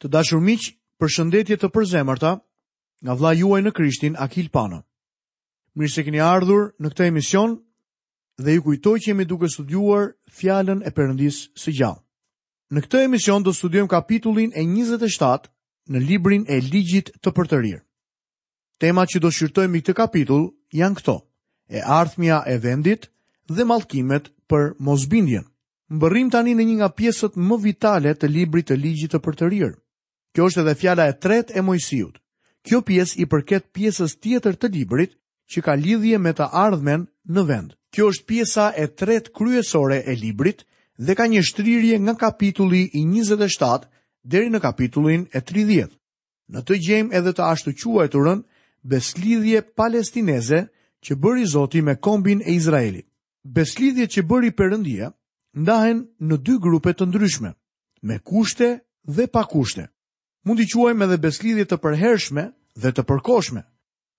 Të dashur miq, përshëndetje të përzemërta nga vëllai juaj në Krishtin Akil Pano. Mirë se keni ardhur në këtë emision dhe ju kujtoj që jemi duke studiuar fjalën e Perëndisë së gjallë. Në këtë emision do studiojmë kapitullin e 27 në librin e Ligjit të Përtërirë. Temat që do shqyrtojmë në këtë kapitull janë këto: e ardhmja e vendit dhe mallkimet për mosbindjen. Mbërrijmë tani në një nga pjesët më vitale të librit të ligjit të përtërirë. Kjo është edhe fjala e tretë e Moisiut. Kjo pjesë i përket pjesës tjetër të librit që ka lidhje me të ardhmen në vend. Kjo është pjesa e tretë kryesore e librit dhe ka një shtrirje nga kapitulli i 27 deri në kapitullin e 30. Në të gjejmë edhe të ashtuquajturën besëlidhje palestineze që bëri Zoti me kombin e Izraelit. Besëlidhjet që bëri Perëndia ndahen në dy grupe të ndryshme, me kushte dhe pa kushte. Mund t'i quajmë edhe besëlidhje të përhershme dhe të përkohshme.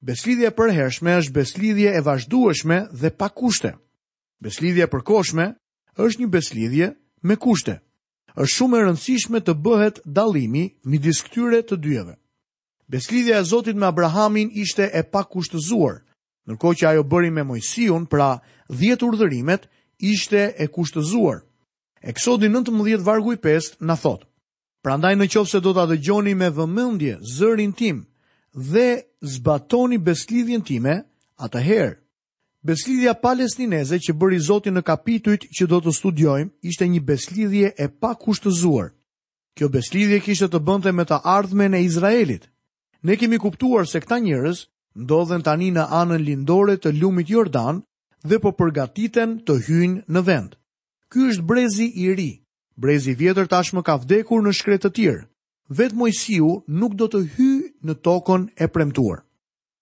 Besëlidhja e përhershme është besëlidhje e vazhdueshme dhe pa kushte. Besëlidhja e përkohshme është një besëlidhje me kushte. Është shumë e rëndësishme të bëhet dallimi midis këtyre të dyjave. Besëlidhja e Zotit me Abrahamin ishte e pakushtëzuar, ndërkohë që ajo bëri me Moisiun, pra 10 urdhërimet, ishte e kushtëzuar. Eksodi 19 vargu i 5 na thotë: Prandaj në qoftë se do ta dëgjoni me vëmendje zërin tim dhe zbatoni besëlidhjen time, atëherë Besëlidhja palestineze që bëri Zoti në kapitujt që do të studiojmë ishte një besëlidhje e pakushtëzuar. Kjo besëlidhje kishte të bënte me të ardhmen e Izraelit. Ne kemi kuptuar se këta njerëz ndodhen tani në anën lindore të lumit Jordan dhe po përgatiten të hyjnë në vend. Ky është brezi i ri. Brezi i vjetër tashmë ka vdekur në shkretëtirë. Vetë Moisiu nuk do të hyjë në tokën e premtuar.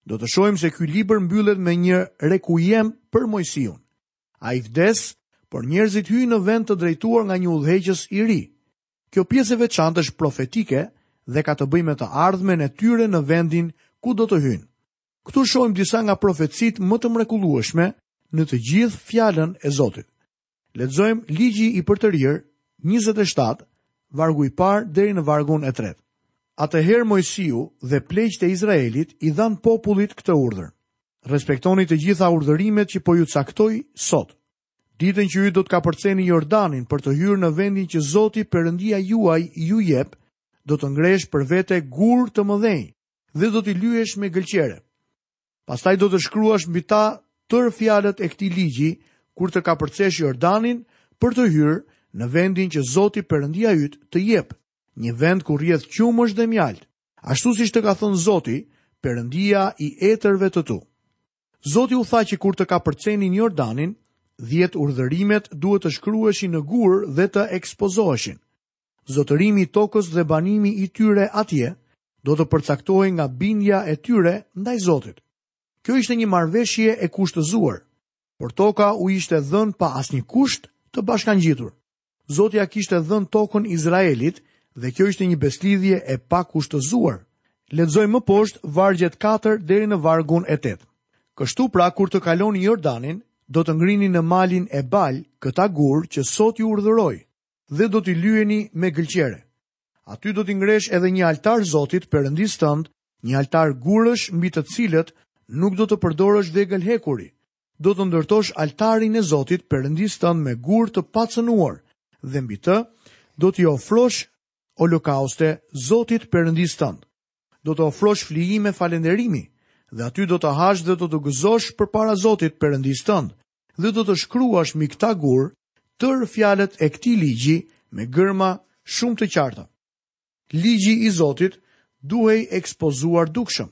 Do të shohim se ky libër mbyllet me një rekuiem për Moisiun. Ai vdes, por njerëzit hyjnë në vend të drejtuar nga një udhëheqës i ri. Kjo pjesë e veçantë është profetike dhe ka të bëjë me të ardhmen e tyre në vendin ku do të hyjnë. Këtu shohim disa nga profecitë më të mrekullueshme në të gjithë fjalën e Zotit. Lexojmë Ligji i Përtërirë 27, vargu i parë deri në vargun e tretë. Atëherë Moisiu dhe pleqtë e Izraelit i dhanë popullit këtë urdhër. Respektoni të gjitha urdhërimet që po ju caktoj sot. Ditën që ju do të kapërceni Jordanin për të hyrë në vendin që Zoti Perëndia juaj ju jep, do të ngresh për vete gurë të mëdhenj dhe do t'i lyesh me gëlqere. Pastaj do të shkruash mbi ta tërë fjalët e këtij ligji kur të kapërcesh Jordanin për të hyrë në vendin që Zoti Perëndia yt të jep, një vend ku rrjedh qumësht dhe mjaltë, ashtu siç të ka thënë Zoti, Perëndia i etërve të tu. Zoti u tha që kur të kapërcenin Jordanin, dhjetë urdhërimet duhet të shkruheshin në gurë dhe të ekspozoheshin. Zotërimi i tokës dhe banimi i tyre atje do të përcaktohej nga bindja e tyre ndaj Zotit. Kjo ishte një marrëveshje e kushtëzuar, por toka u ishte dhënë pa asnjë kusht të bashkangjitur. Zoti ia kishte dhënë tokën Izraelit dhe kjo ishte një besëlidhje e pakushtëzuar. Lexojmë poshtë vargjet 4 deri në vargun e 8. Kështu pra kur të kaloni Jordanin, do të ngrini në malin Ebal këta gurë që sot ju urdhëroj, dhe do t'i lyeni me gëlqere. Aty do t'i ngresh edhe një altar Zotit, Perëndisë tënd, një altar gurësh mbi të cilët nuk do të përdorësh vegël hekuri. Do të ndërtosh altarin e Zotit, Perëndisë tënd me gurë të pacënuar dhe mbi të do t'i ofrosh olokauste Zotit, Perëndisë tënd. Do të ofrosh flijime falënderimi dhe aty do të hash dhe do të gëzosh përpara Zotit, Perëndisë tënd, dhe do të shkruash mbi këta gurë tërë fjalët e këtij ligji me gërma shumë të qarta. Ligji i Zotit duhej ekspozuar dukshëm.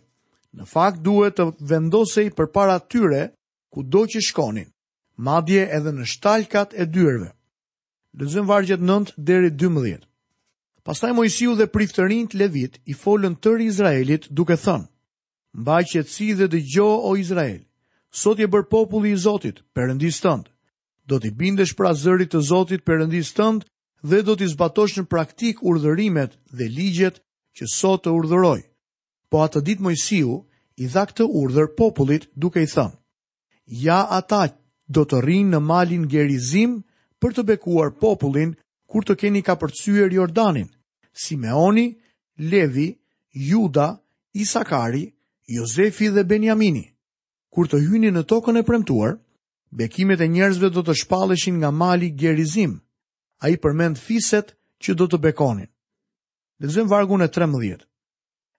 Në fakt duhet të vendosej përpara tyre kudo që shkonin, madje edhe në shtalkat e dyerve. Lexojmë vargjet 9 deri 12. Pastaj Moisiu dhe priftërinjtë levitë i folën tërë Izraelit duke thënë: Mbaj qetësi dhe dëgjo o Izrael. Sot je bërë populli i Zotit, Perëndisë tënd. Do t'i bindesh pra zërit të Zotit, Perëndisë tënd, dhe do t'i zbatosh në praktikë urdhërimet dhe ligjet që sot të urdhëroj. Po atë ditë Moisiu i dha këtë urdhër popullit duke i thënë: Ja ata do të rrinë në malin Gerizim për të bekuar popullin kur të keni kapërcyer Jordanin, Simeoni, Levi, Juda, Isakari, Jozefi dhe Beniamini. Kur të hynin në tokën e premtuar, bekimet e njerëzve do të shpalleshin nga mali Gerizim. Ai përmend fiset që do të bekonin. Lexojmë vargun e 13.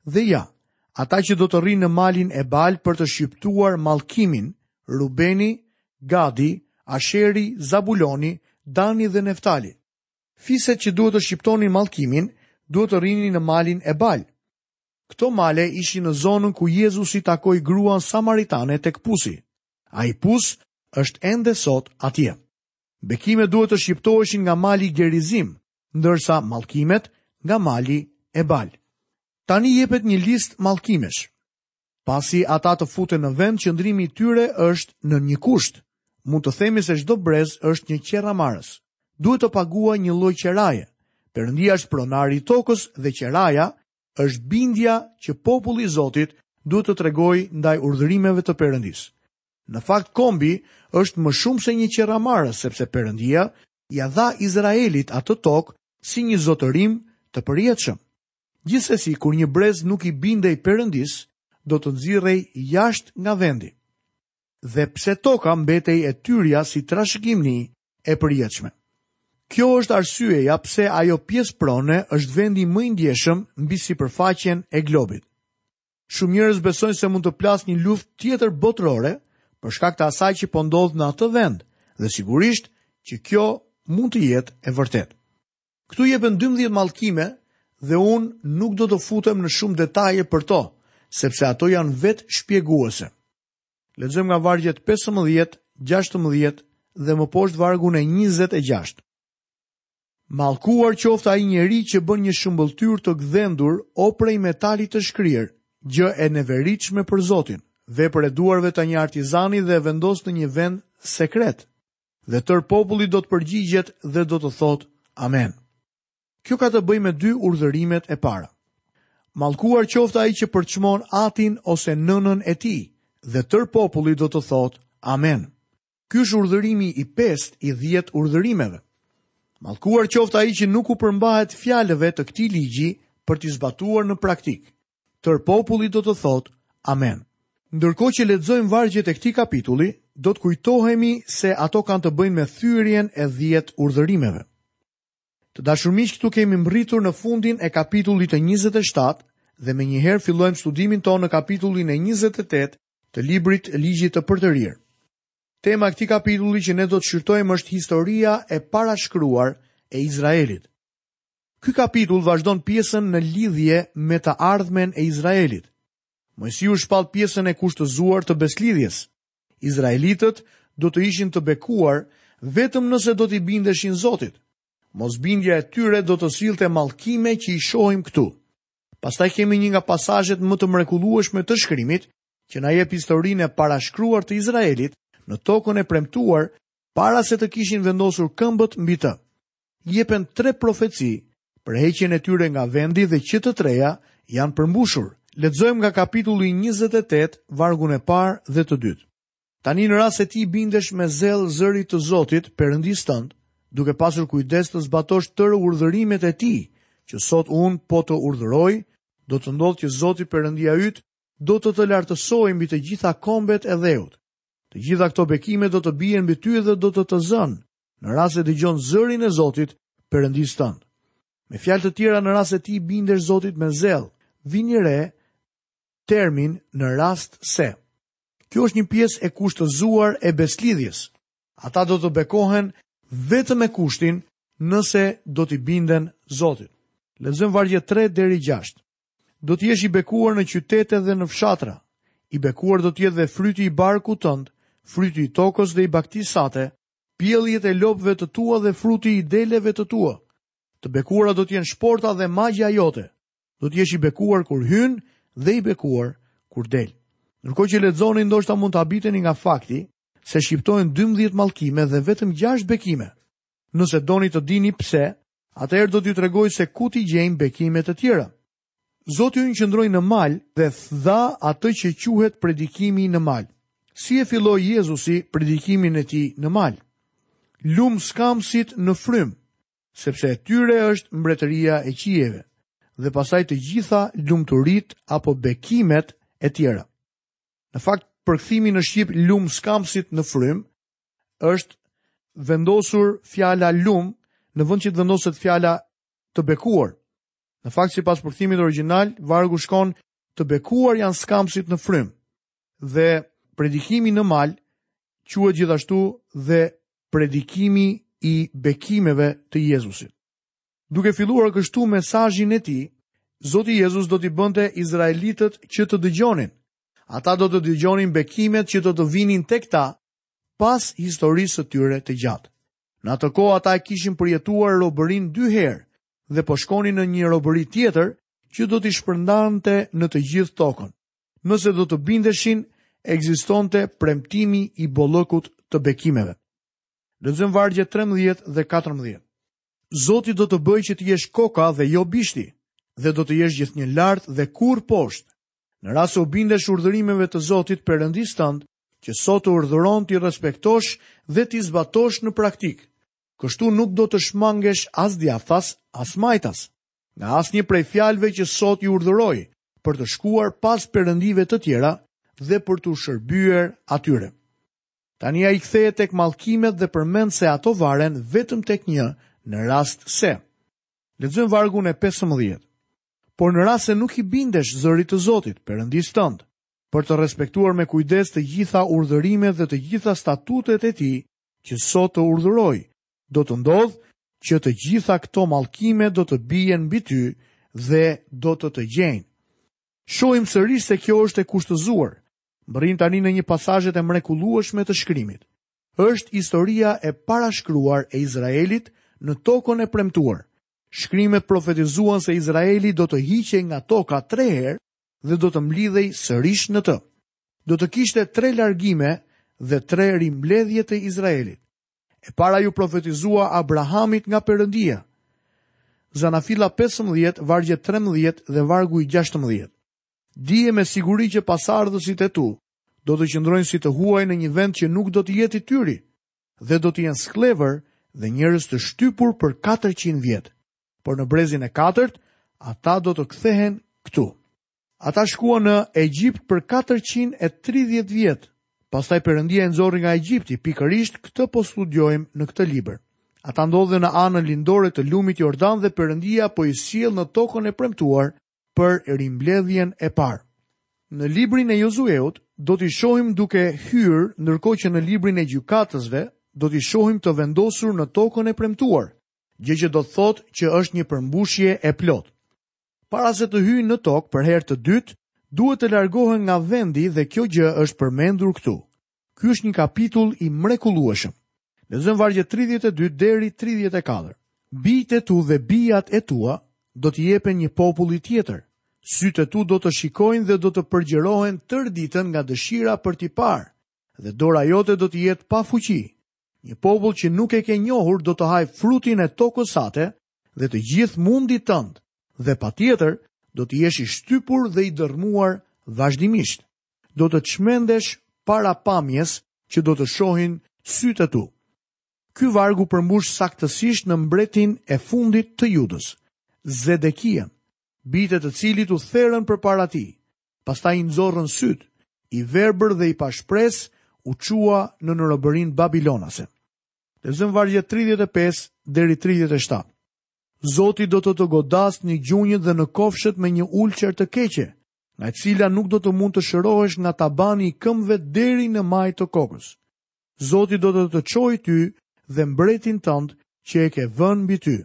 Dhe ja, ata që do të rrinë në malin Ebal për të shqiptuar mallkimin, Rubeni, Gadi, Asheri, Zabuloni, Dani dhe Neftali. Fiset që duhet të shqiptonin mallkimin, duhet të rrinin në malin Ebal. Këto male ishin në zonën ku Jezusi takoi gruan samaritane tek pusi. Ai pus është ende sot atje. Bekimet duhet të shqiptoheshin nga mali Gerizim, ndërsa mallkimet nga mali Ebal. Tani jepet një listë mallkimesh. Pasi ata të futen në vend, qëndrimi i tyre është nën një kusht. Mund të themi se çdo brez është një qiramarrës. Duhet të paguajë një lloj qiraje. Perëndia është pronari i tokës dhe qiraja është bindja që populli i Zotit duhet të tregojë ndaj urdhërimeve të Perëndisë. Në fakt kombi është më shumë se një qiramarrës sepse Perëndia ia dha Izraelit atë tokë si një zotërim të përjetshëm. Gjithsesi, kur një brez nuk i bindej Perëndisë, do të nxirrej jashtë nga vendi. Dhe pse toka mbetej e tyrja si trashëgimi e përjetshme. Kjo është arsyeja pse ajo pjesë prone është vendi më i ndjeshëm mbi sipërfaqen e globit. Shumë njerëz besojnë se mund të plasë një luftë tjetër botërore për shkak të asaj që po ndodh në atë vend dhe sigurisht që kjo mund të jetë e vërtetë. Këtu jepen 12 mallkime dhe unë nuk do të futem në shumë detaje për to, sepse ato janë vetëshpjeguese. Lexojmë nga vargjet 15, 16 dhe më poshtë vargun e 26. Mallkuar qoftë ai njeri që bën një shëmbëlltyrë të gdhendur o prej metali të shkrirë, gjë e neveritshme për Zotin, vepër e duarve të një artizani dhe e vendos në një vend sekret. Dhe tërë populli do të përgjigjet dhe do të thotë, Amen. Kjo ka të bëjë me dy urdhërimet e para. Mallkuar qoftë ai që përçmon atin ose nënën e tij, dhe tërë populli do të thotë, Amen. Ky është urdhërimi i pestë i dhjetë urdhërimeve. Mallkuar qoftë ai që nuk u përmbahet fjalëve të këtij ligji për t'i zbatuar në praktikë. Tërë populli do të thotë amen. Ndërkohë që lexojmë vargjet e këtij kapitulli, do të kujtohemi se ato kanë të bëjnë me thyerjen e dhjetë urdhërimeve. Të dashur miq, këtu kemi mbërritur në fundin e kapitullit të 27 dhe menjëherë fillojmë studimin tonë në kapitullin e 28 të librit Ligji i Përtërirë. Tema e këtij kapitulli që ne do të shqyrtojmë është historia e parashkruar e Izraelit. Ky kapitull vazhdon pjesën në lidhje me të ardhmen e Izraelit. Mojsiu shpall pjesën e kushtëzuar të besëlidhjes. Izraelitët do të ishin të bekuar vetëm nëse do t'i bindeshin Zotit. Mosbindja e tyre do të sillte mallkime që i shohim këtu. Pastaj kemi një nga pasazhet më të mrekullueshme të shkrimit, që na jep historinë e parashkruar të Izraelit në tokën e premtuar para se të kishin vendosur këmbët mbi të. Jepen tre profeci për heqjen e tyre nga vendi dhe që të tria janë përmbushur. Lexojmë nga kapitulli 28, vargun e parë dhe të dytë. Tani në rast se ti i bindesh me zell zërit të Zotit, Perëndisë tënd, duke pasur kujdes të zbatosh tërë urdhërimet e Tij, që sot unë po të urdhëroj, do të ndodhë që Zoti Perëndia yt do të të lartësojë mbi të gjitha kombet e dheut. Të gjitha këto bekime do të bien mbi ty dhe do të të zënë, në rast se dëgjon zërin e Zotit, Perëndisë tënd. Me fjalë të tjera, në rast se ti i bindesh Zotit me zell, vini re termin në rast se. Kjo është një pjesë e kushtëzuar e besëlidhjes. Ata do të bekohen vetëm me kushtin nëse do t'i binden Zotit. Lexojmë vargjet 3 deri 6. Do të jesh i bekuar në qytete dhe në fshatra. I bekuar do të jetë dhe fryti i barkut tënd, fryti i tokës dhe i bagëtisë sate, pjelljet e lopëve të tua dhe fryti i deleve të tua. Të bekuara do të jenë shporta dhe magja jote. Do të jesh i bekuar kur hyn dhe i bekuar kur del. Ndërkohë që lexoni ndoshta mund të habiteni nga fakti se shqiptohen 12 mallkime dhe vetëm 6 bekime. Nëse doni të dini pse, atëherë do t'ju tregoj se ku t'i gjejmë bekimet e tjera. Zoti ynë qëndroi në mal dhe dha atë që quhet predikimi në mal. Si e filloi Jezusi predikimin e tij në mal? Lum skamësit në frymë, sepse e tyre është mbretëria e qiejve, dhe pastaj të gjitha lumturitë apo bekimet e tjera. Në fakt, përkthimi në shqip lum skamësit në frymë, është vendosur fjala lum në vend që të vendoset fjala të bekuar. Në fakt, sipas përkthimit origjinal, vargu shkon të bekuar janë skamësit në frymë. Dhe predikimi në mal quhet gjithashtu dhe predikimi i bekimeve të Jezusit. Duke filluar kështu mesazhin e tij, Zoti Jezus do t'i bënte izraelitët që të dëgjonin. Ata do të dëgjonin bekimet që do të vinin tek ta pas historisë së tyre të gjatë. Në atë kohë ata e kishin përjetuar robërinë dy herë dhe po shkonin në një robëri tjetër që do t'i shpërndante në të gjithë tokën. nëse do të bindeshin ekzistonte premtimi i bollëkut të bekimeve. Lexojmë vargjet 13 dhe 14. Zoti do të bëjë që të jesh koka dhe jo bishti, dhe do të jesh gjithnjë lart dhe kurrë poshtë. Në rast se u bindesh urdhërimeve të Zotit Perëndisë tënd, që sot të urdhëron t'i respektosh dhe t'i zbatosh në praktikë, kështu nuk do të shmangesh as djathtas, as majtas. në asnjë prej fjalëve që sot ju urdhëroj për të shkuar pas perëndive të tjera dhe për t'u shërbyer atyre. Tani ai kthehet tek mallkimet dhe përmend se ato varen vetëm tek një në rast se. Lexojmë vargun e 15. Por në rast se nuk i bindesh zërit të Zotit, Perëndisë tënd, për të respektuar me kujdes të gjitha urdhërimet dhe të gjitha statutet e tij, që sot të urdhëroj, do të ndodhë që të gjitha këto mallkime do të bien mbi ty dhe do të të gjejnë. Shohim sërish se kjo është e kushtëzuar. Mbërrijmë tani në një pasazh të mrekullueshëm të shkrimit. Është historia e parashkruar e Izraelit në tokën e premtuar. Shkrimet profetizuan se Izraeli do të hiqej nga toka tre herë dhe do të mblidhej sërish në të. Do të kishte tre largime dhe tre rimbledhje të Izraelit. E para iu profetizua Abrahamit nga Perëndia. Zanafilla 15, vargu i 13 dhe vargu i 16. Dije me siguri që pasardhësit e tu do të qëndrojnë si të huaj në një vend që nuk do të jetë i tyre dhe do të jenë skllevër dhe njerëz të shtypur për 400 vjet. Por në brezin e katërt, ata do të kthehen këtu. Ata shkuan në Egjipt për katërqind e tridhjetë vjet, pastaj Perëndia i nxori nga Egjipti, pikërisht këtë po studiojmë në këtë libër. Ata ndodhen në anën lindore të lumit Jordan dhe Perëndia po i sjell në tokën e premtuar për rimbledhjen e parë. Në librin e Jozueut do t'i shohim duke hyrë, ndërkohë që në librin e Gjykatësve do t'i shohim të vendosur në tokën e premtuar, gjë që do të thotë që është një përmbushje e plotë. Para se të hyjnë në tokë për herë të dytë, duhet të largohen nga vendi dhe kjo gjë është përmendur këtu. Ky është një kapitull i mrekullueshëm. Lexojmë vargjet 32 deri 34. Bijtë e tu dhe bijat e tua do t'i jepen një populli tjetër. Sytë e tu do të shikojnë dhe do të përgjërohen tërë ditën nga dëshira për t'i parë, dhe dora jote do të jetë pa fuqi. Një popull që nuk e ke njohur do të hajë frutin e tokës sate dhe të gjithë mundit tënd dhe patjetër do të jesh i shtypur dhe i dërrmuar vazhdimisht. Do të çmendesh para pamjes që do të shohin sytë e tu. Ky varg u përmbush saktësisht në mbretin e fundit të Judës, Zedekian, bijtë e të cilit u therën përpara tij. Pastaj i nxorën sytë, i verbër dhe i pashpresë u çua në në robërin babilonase. Lexojmë vargjet 35 deri 37. Zoti do të të godasë në gjunjët dhe në kofshët me një ulcer të keqe, nga e cila nuk do të mund të shërohesh nga tabani i këmbëve deri në majë të kokës. Zoti do të të çojë ty dhe mbretin tënd që e ke vënë mbi ty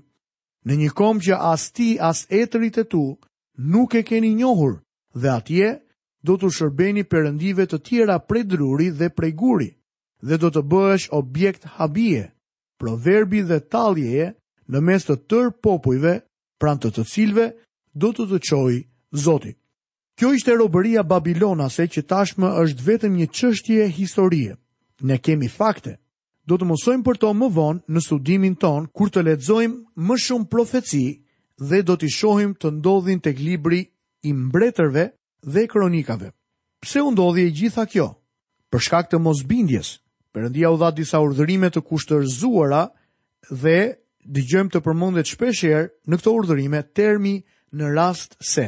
në një komb që as ti as etërit e tu nuk e keni njohur dhe atje do t'u shërbeni perëndive të tjera prej druri dhe prej guri. dhe do të bëhesh objekt habie, proverbi dhe talljeje në mes të tërë popujve, pranë të të cilëve do të të çojë Zoti. Kjo ishte robëria babilonase që tashmë është vetëm një çështje historie. Ne kemi fakte. Do të mësojmë për to më vonë në studimin ton kur të lexojmë më shumë profeci dhe do t'i shohim të ndodhin tek libri i mbretërve dhe kronikave. Pse u ndodhi e gjitha kjo? Për shkak të mosbindjes, Perëndia u dha disa urdhërime të kushtëzuara dhe dëgjojmë të përmendet shpesh herë në këto urdhërime termi në rast se.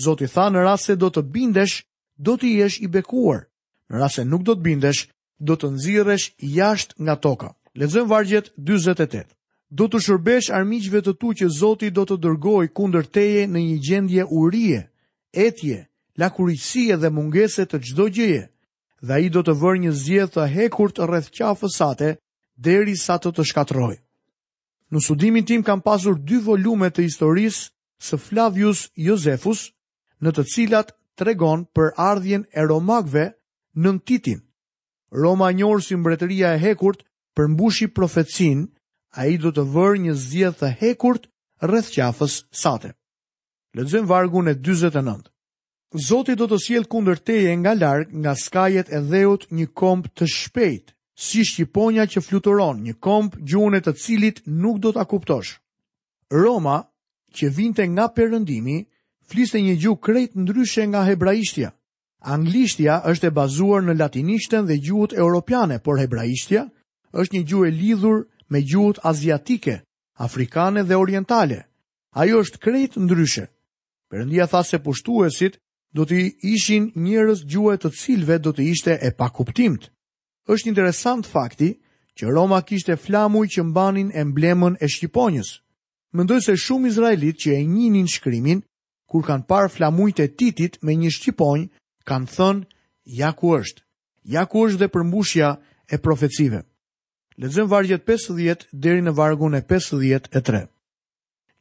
Zoti tha në rast se do të bindesh, do të jesh i bekuar. Në rast se nuk do të bindesh, do të nxirresh jashtë nga toka. Lexojmë vargun 48. Do t'u shërbesh armiqve të tu që Zoti do të dërgojë kundër teje në një gjendje urie, etje, lakuriqësie dhe mungese të çdo gjëje, dhe ai do të vërë një zgjedhë të hekurt rreth qafës sate derisa të të shkatërrojë. Në studimin tim kam pasur dy volume të historisë së Flavius Josephus, në të cilat tregon për ardhjen e romakëve nën Titin. Roma e njohur si mbretëria e hekurt përmbushi profecinë, ai do të vërë një zgjedhë të hekurt rreth qafës sate. Lexojmë vargun e 49. Zoti do të sjellë kundër teje nga larg, nga skajet e dheut një komb të shpejt, si shqiponja që fluturon, një komb gjuhën e të cilit nuk do ta kuptosh. Roma, që vinte nga perëndimi, fliste një gjuhë krejt ndryshe nga hebraishtja. Anglishtja është e bazuar në latinishten dhe gjuhët europiane, por hebraishtja është një gjuhë e lidhur me gjuhët aziatike, afrikane dhe orientale. Ajo është krejt ndryshe. Perëndia tha se pushtuesit do të ishin njerëz gjuha e të cilëve do të ishte e pakuptimtë. Është interesant fakti që Roma kishte flamuj që mbanin emblemën e shqiponjës. Mendoj se shumë izraelitë që e njihnin shkrimin, kur kanë parë flamujt e Titit me një shqiponjë, kanë thënë, ja ku është, ja ku është dhe përmbushja e profecive. Lexojmë vargjet 50 deri në vargun e 53.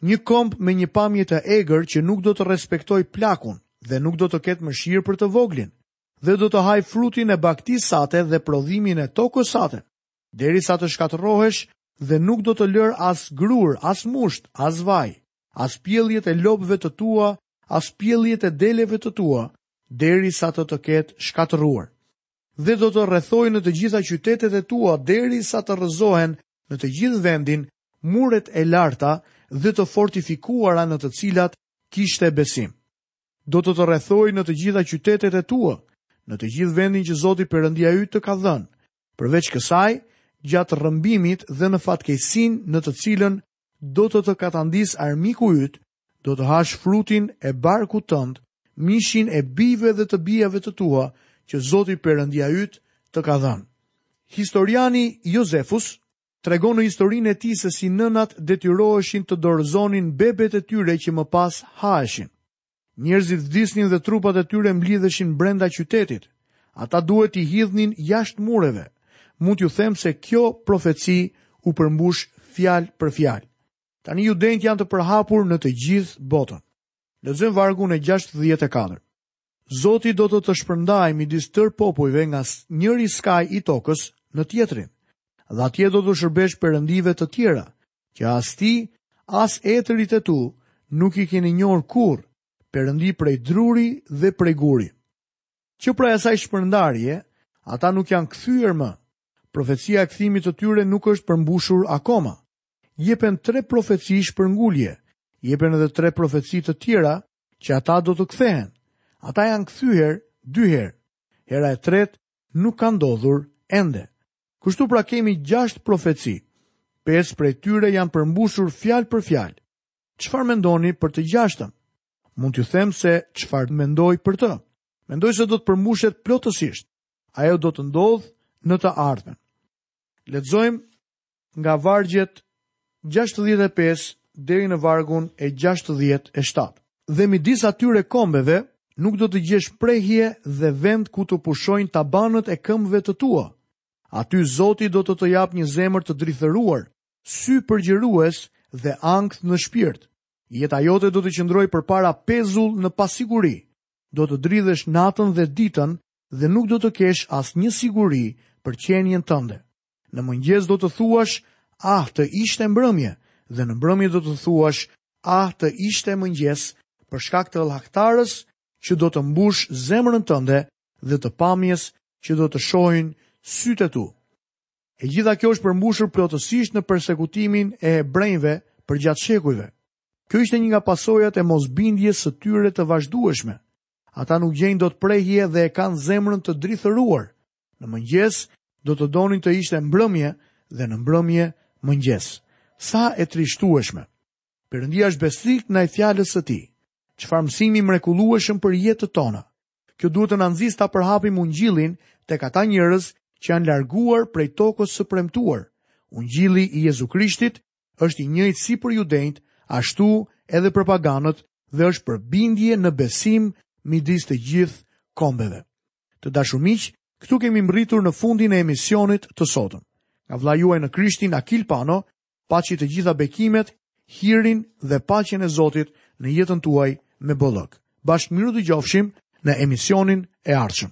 Një komb me një pamje të egër që nuk do të respektojë plakun dhe nuk do të ketë mëshirë për të voglin, dhe do të hajë frutin e bagëtisë sate dhe prodhimin e tokës sate, derisa të shkatërrohesh dhe nuk do të lërë as grurë, as musht, as vaj, as pjelljet e lopëve të tua, as pjelljet e deleve të tua, derisa të të ketë shkatërruar. Dhe do të rrethojë në të gjitha qytetet e tua, derisa të rrëzohen në të gjithë vendin, muret e larta dhe të fortifikuara në të cilat kishte besim. Do të të rrethojë në të gjitha qytetet e tua, në të gjithë vendin që Zoti Perëndia yt të ka dhënë. Përveç kësaj, gjatë rrëmbimit dhe në fatkeqësinë në të cilën do të të katandisë armiku yt, do të hash frutin e barkut tënd, mishin e bijve dhe të bijave të tua që Zoti Perëndia yt të ka dhënë. Historiani Jozefus tregon në historinë e tij se si nënat detyroheshin të dorëzonin bebet e tyre që më pas haheshin. Njerëzit vdisnin dhe trupat e tyre mblidheshin brenda qytetit. Ata duhet t'i hidhnin jashtë mureve. Mund t'ju them se kjo profeci u përmbush fjalë për fjalë. Tani judenjtë janë të përhapur në të gjithë botën. Lexojmë vargun e 64. Zoti do të të shpërndajë midis tërë popujve nga njëri skaj i tokës në tjetrin, dhe atje do t'u shërbesh perëndive të tjera, që as ti, as etërit e tu nuk i keni njohur kurrë, perëndi prej druri dhe prej guri. Që prej asaj shpërndarjeje, ata nuk janë kthyer më. Profecia e kthimit të tyre nuk është përmbushur akoma. Jepen tre profeci shpërngulje, jepen edhe tre profeci të tjera që ata do të kthehen. Ata janë kthyer dy herë. Hera e tretë nuk ka ndodhur ende. Kështu pra kemi gjashtë profeci. Pesë prej tyre janë përmbushur fjalë për fjalë. Çfarë mendoni për të gjashtën? Mund t'ju them se çfarë mendoj për të. Mendoj se do të përmbushet plotësisht. Ajo do të ndodhë në të ardhmen. Lexojmë nga vargjet gjashtëdhjetë e pesë deri në vargun e gjashtëdhjetë e shtatë. Dhe midis atyre kombeve nuk do të gjesh prehje dhe vend ku të pushojnë tabanët e këmbëve të tua. Aty Zoti do të të japë një zemër të drithëruar, sy përgjërues dhe ankth në shpirt. Jeta jote do të qëndrojë përpara pezull në pasiguri. Do të dridhesh natën dhe ditën dhe nuk do të kesh asnjë siguri për qenien tënde. Në mëngjes do të thuash, ah të ishte mbrëmje, dhe në mbrëmje do të thuash, ah të ishte mëngjes, për shkak të llahtarës që do të mbushë zemrën tënde dhe të pamjes që do të shohin sytë e tu. E gjitha kjo është përmbushur plotësisht në persekutimin e hebrenjve përgjatë shekujve. Kjo ishte një nga pasojat e mosbindjes së tyre të vazhdueshme. Ata nuk gjejnë dot prehje dhe e kanë zemrën të drithëruar. Në mëngjes do të donin të ishte mbrëmje dhe në mbrëmje mëngjes. Sa e trishtueshme. Perëndia është besnik ndaj fjalës së tij. Çfarë mësimi i mrekullueshëm për jetët tona. Kjo duhet të na nxisë ta përhapim ungjillin tek ata njerëz që janë larguar prej tokës së premtuar. Ungjilli i Jezu Krishtit është i njëjtë si për judenjtë, ashtu edhe për paganët dhe është për bindje në besim midis të gjithë kombeve. Të dashur miq, këtu kemi mbërritur në fundin e emisionit të sotëm. Nga vëllai juaj në Krishtin Akil Pano, paçi të gjitha bekimet, hirin dhe paqen e Zotit në jetën tuaj me bollëk. Bashkë mirudëgjofshim në emisionin e ardhshëm.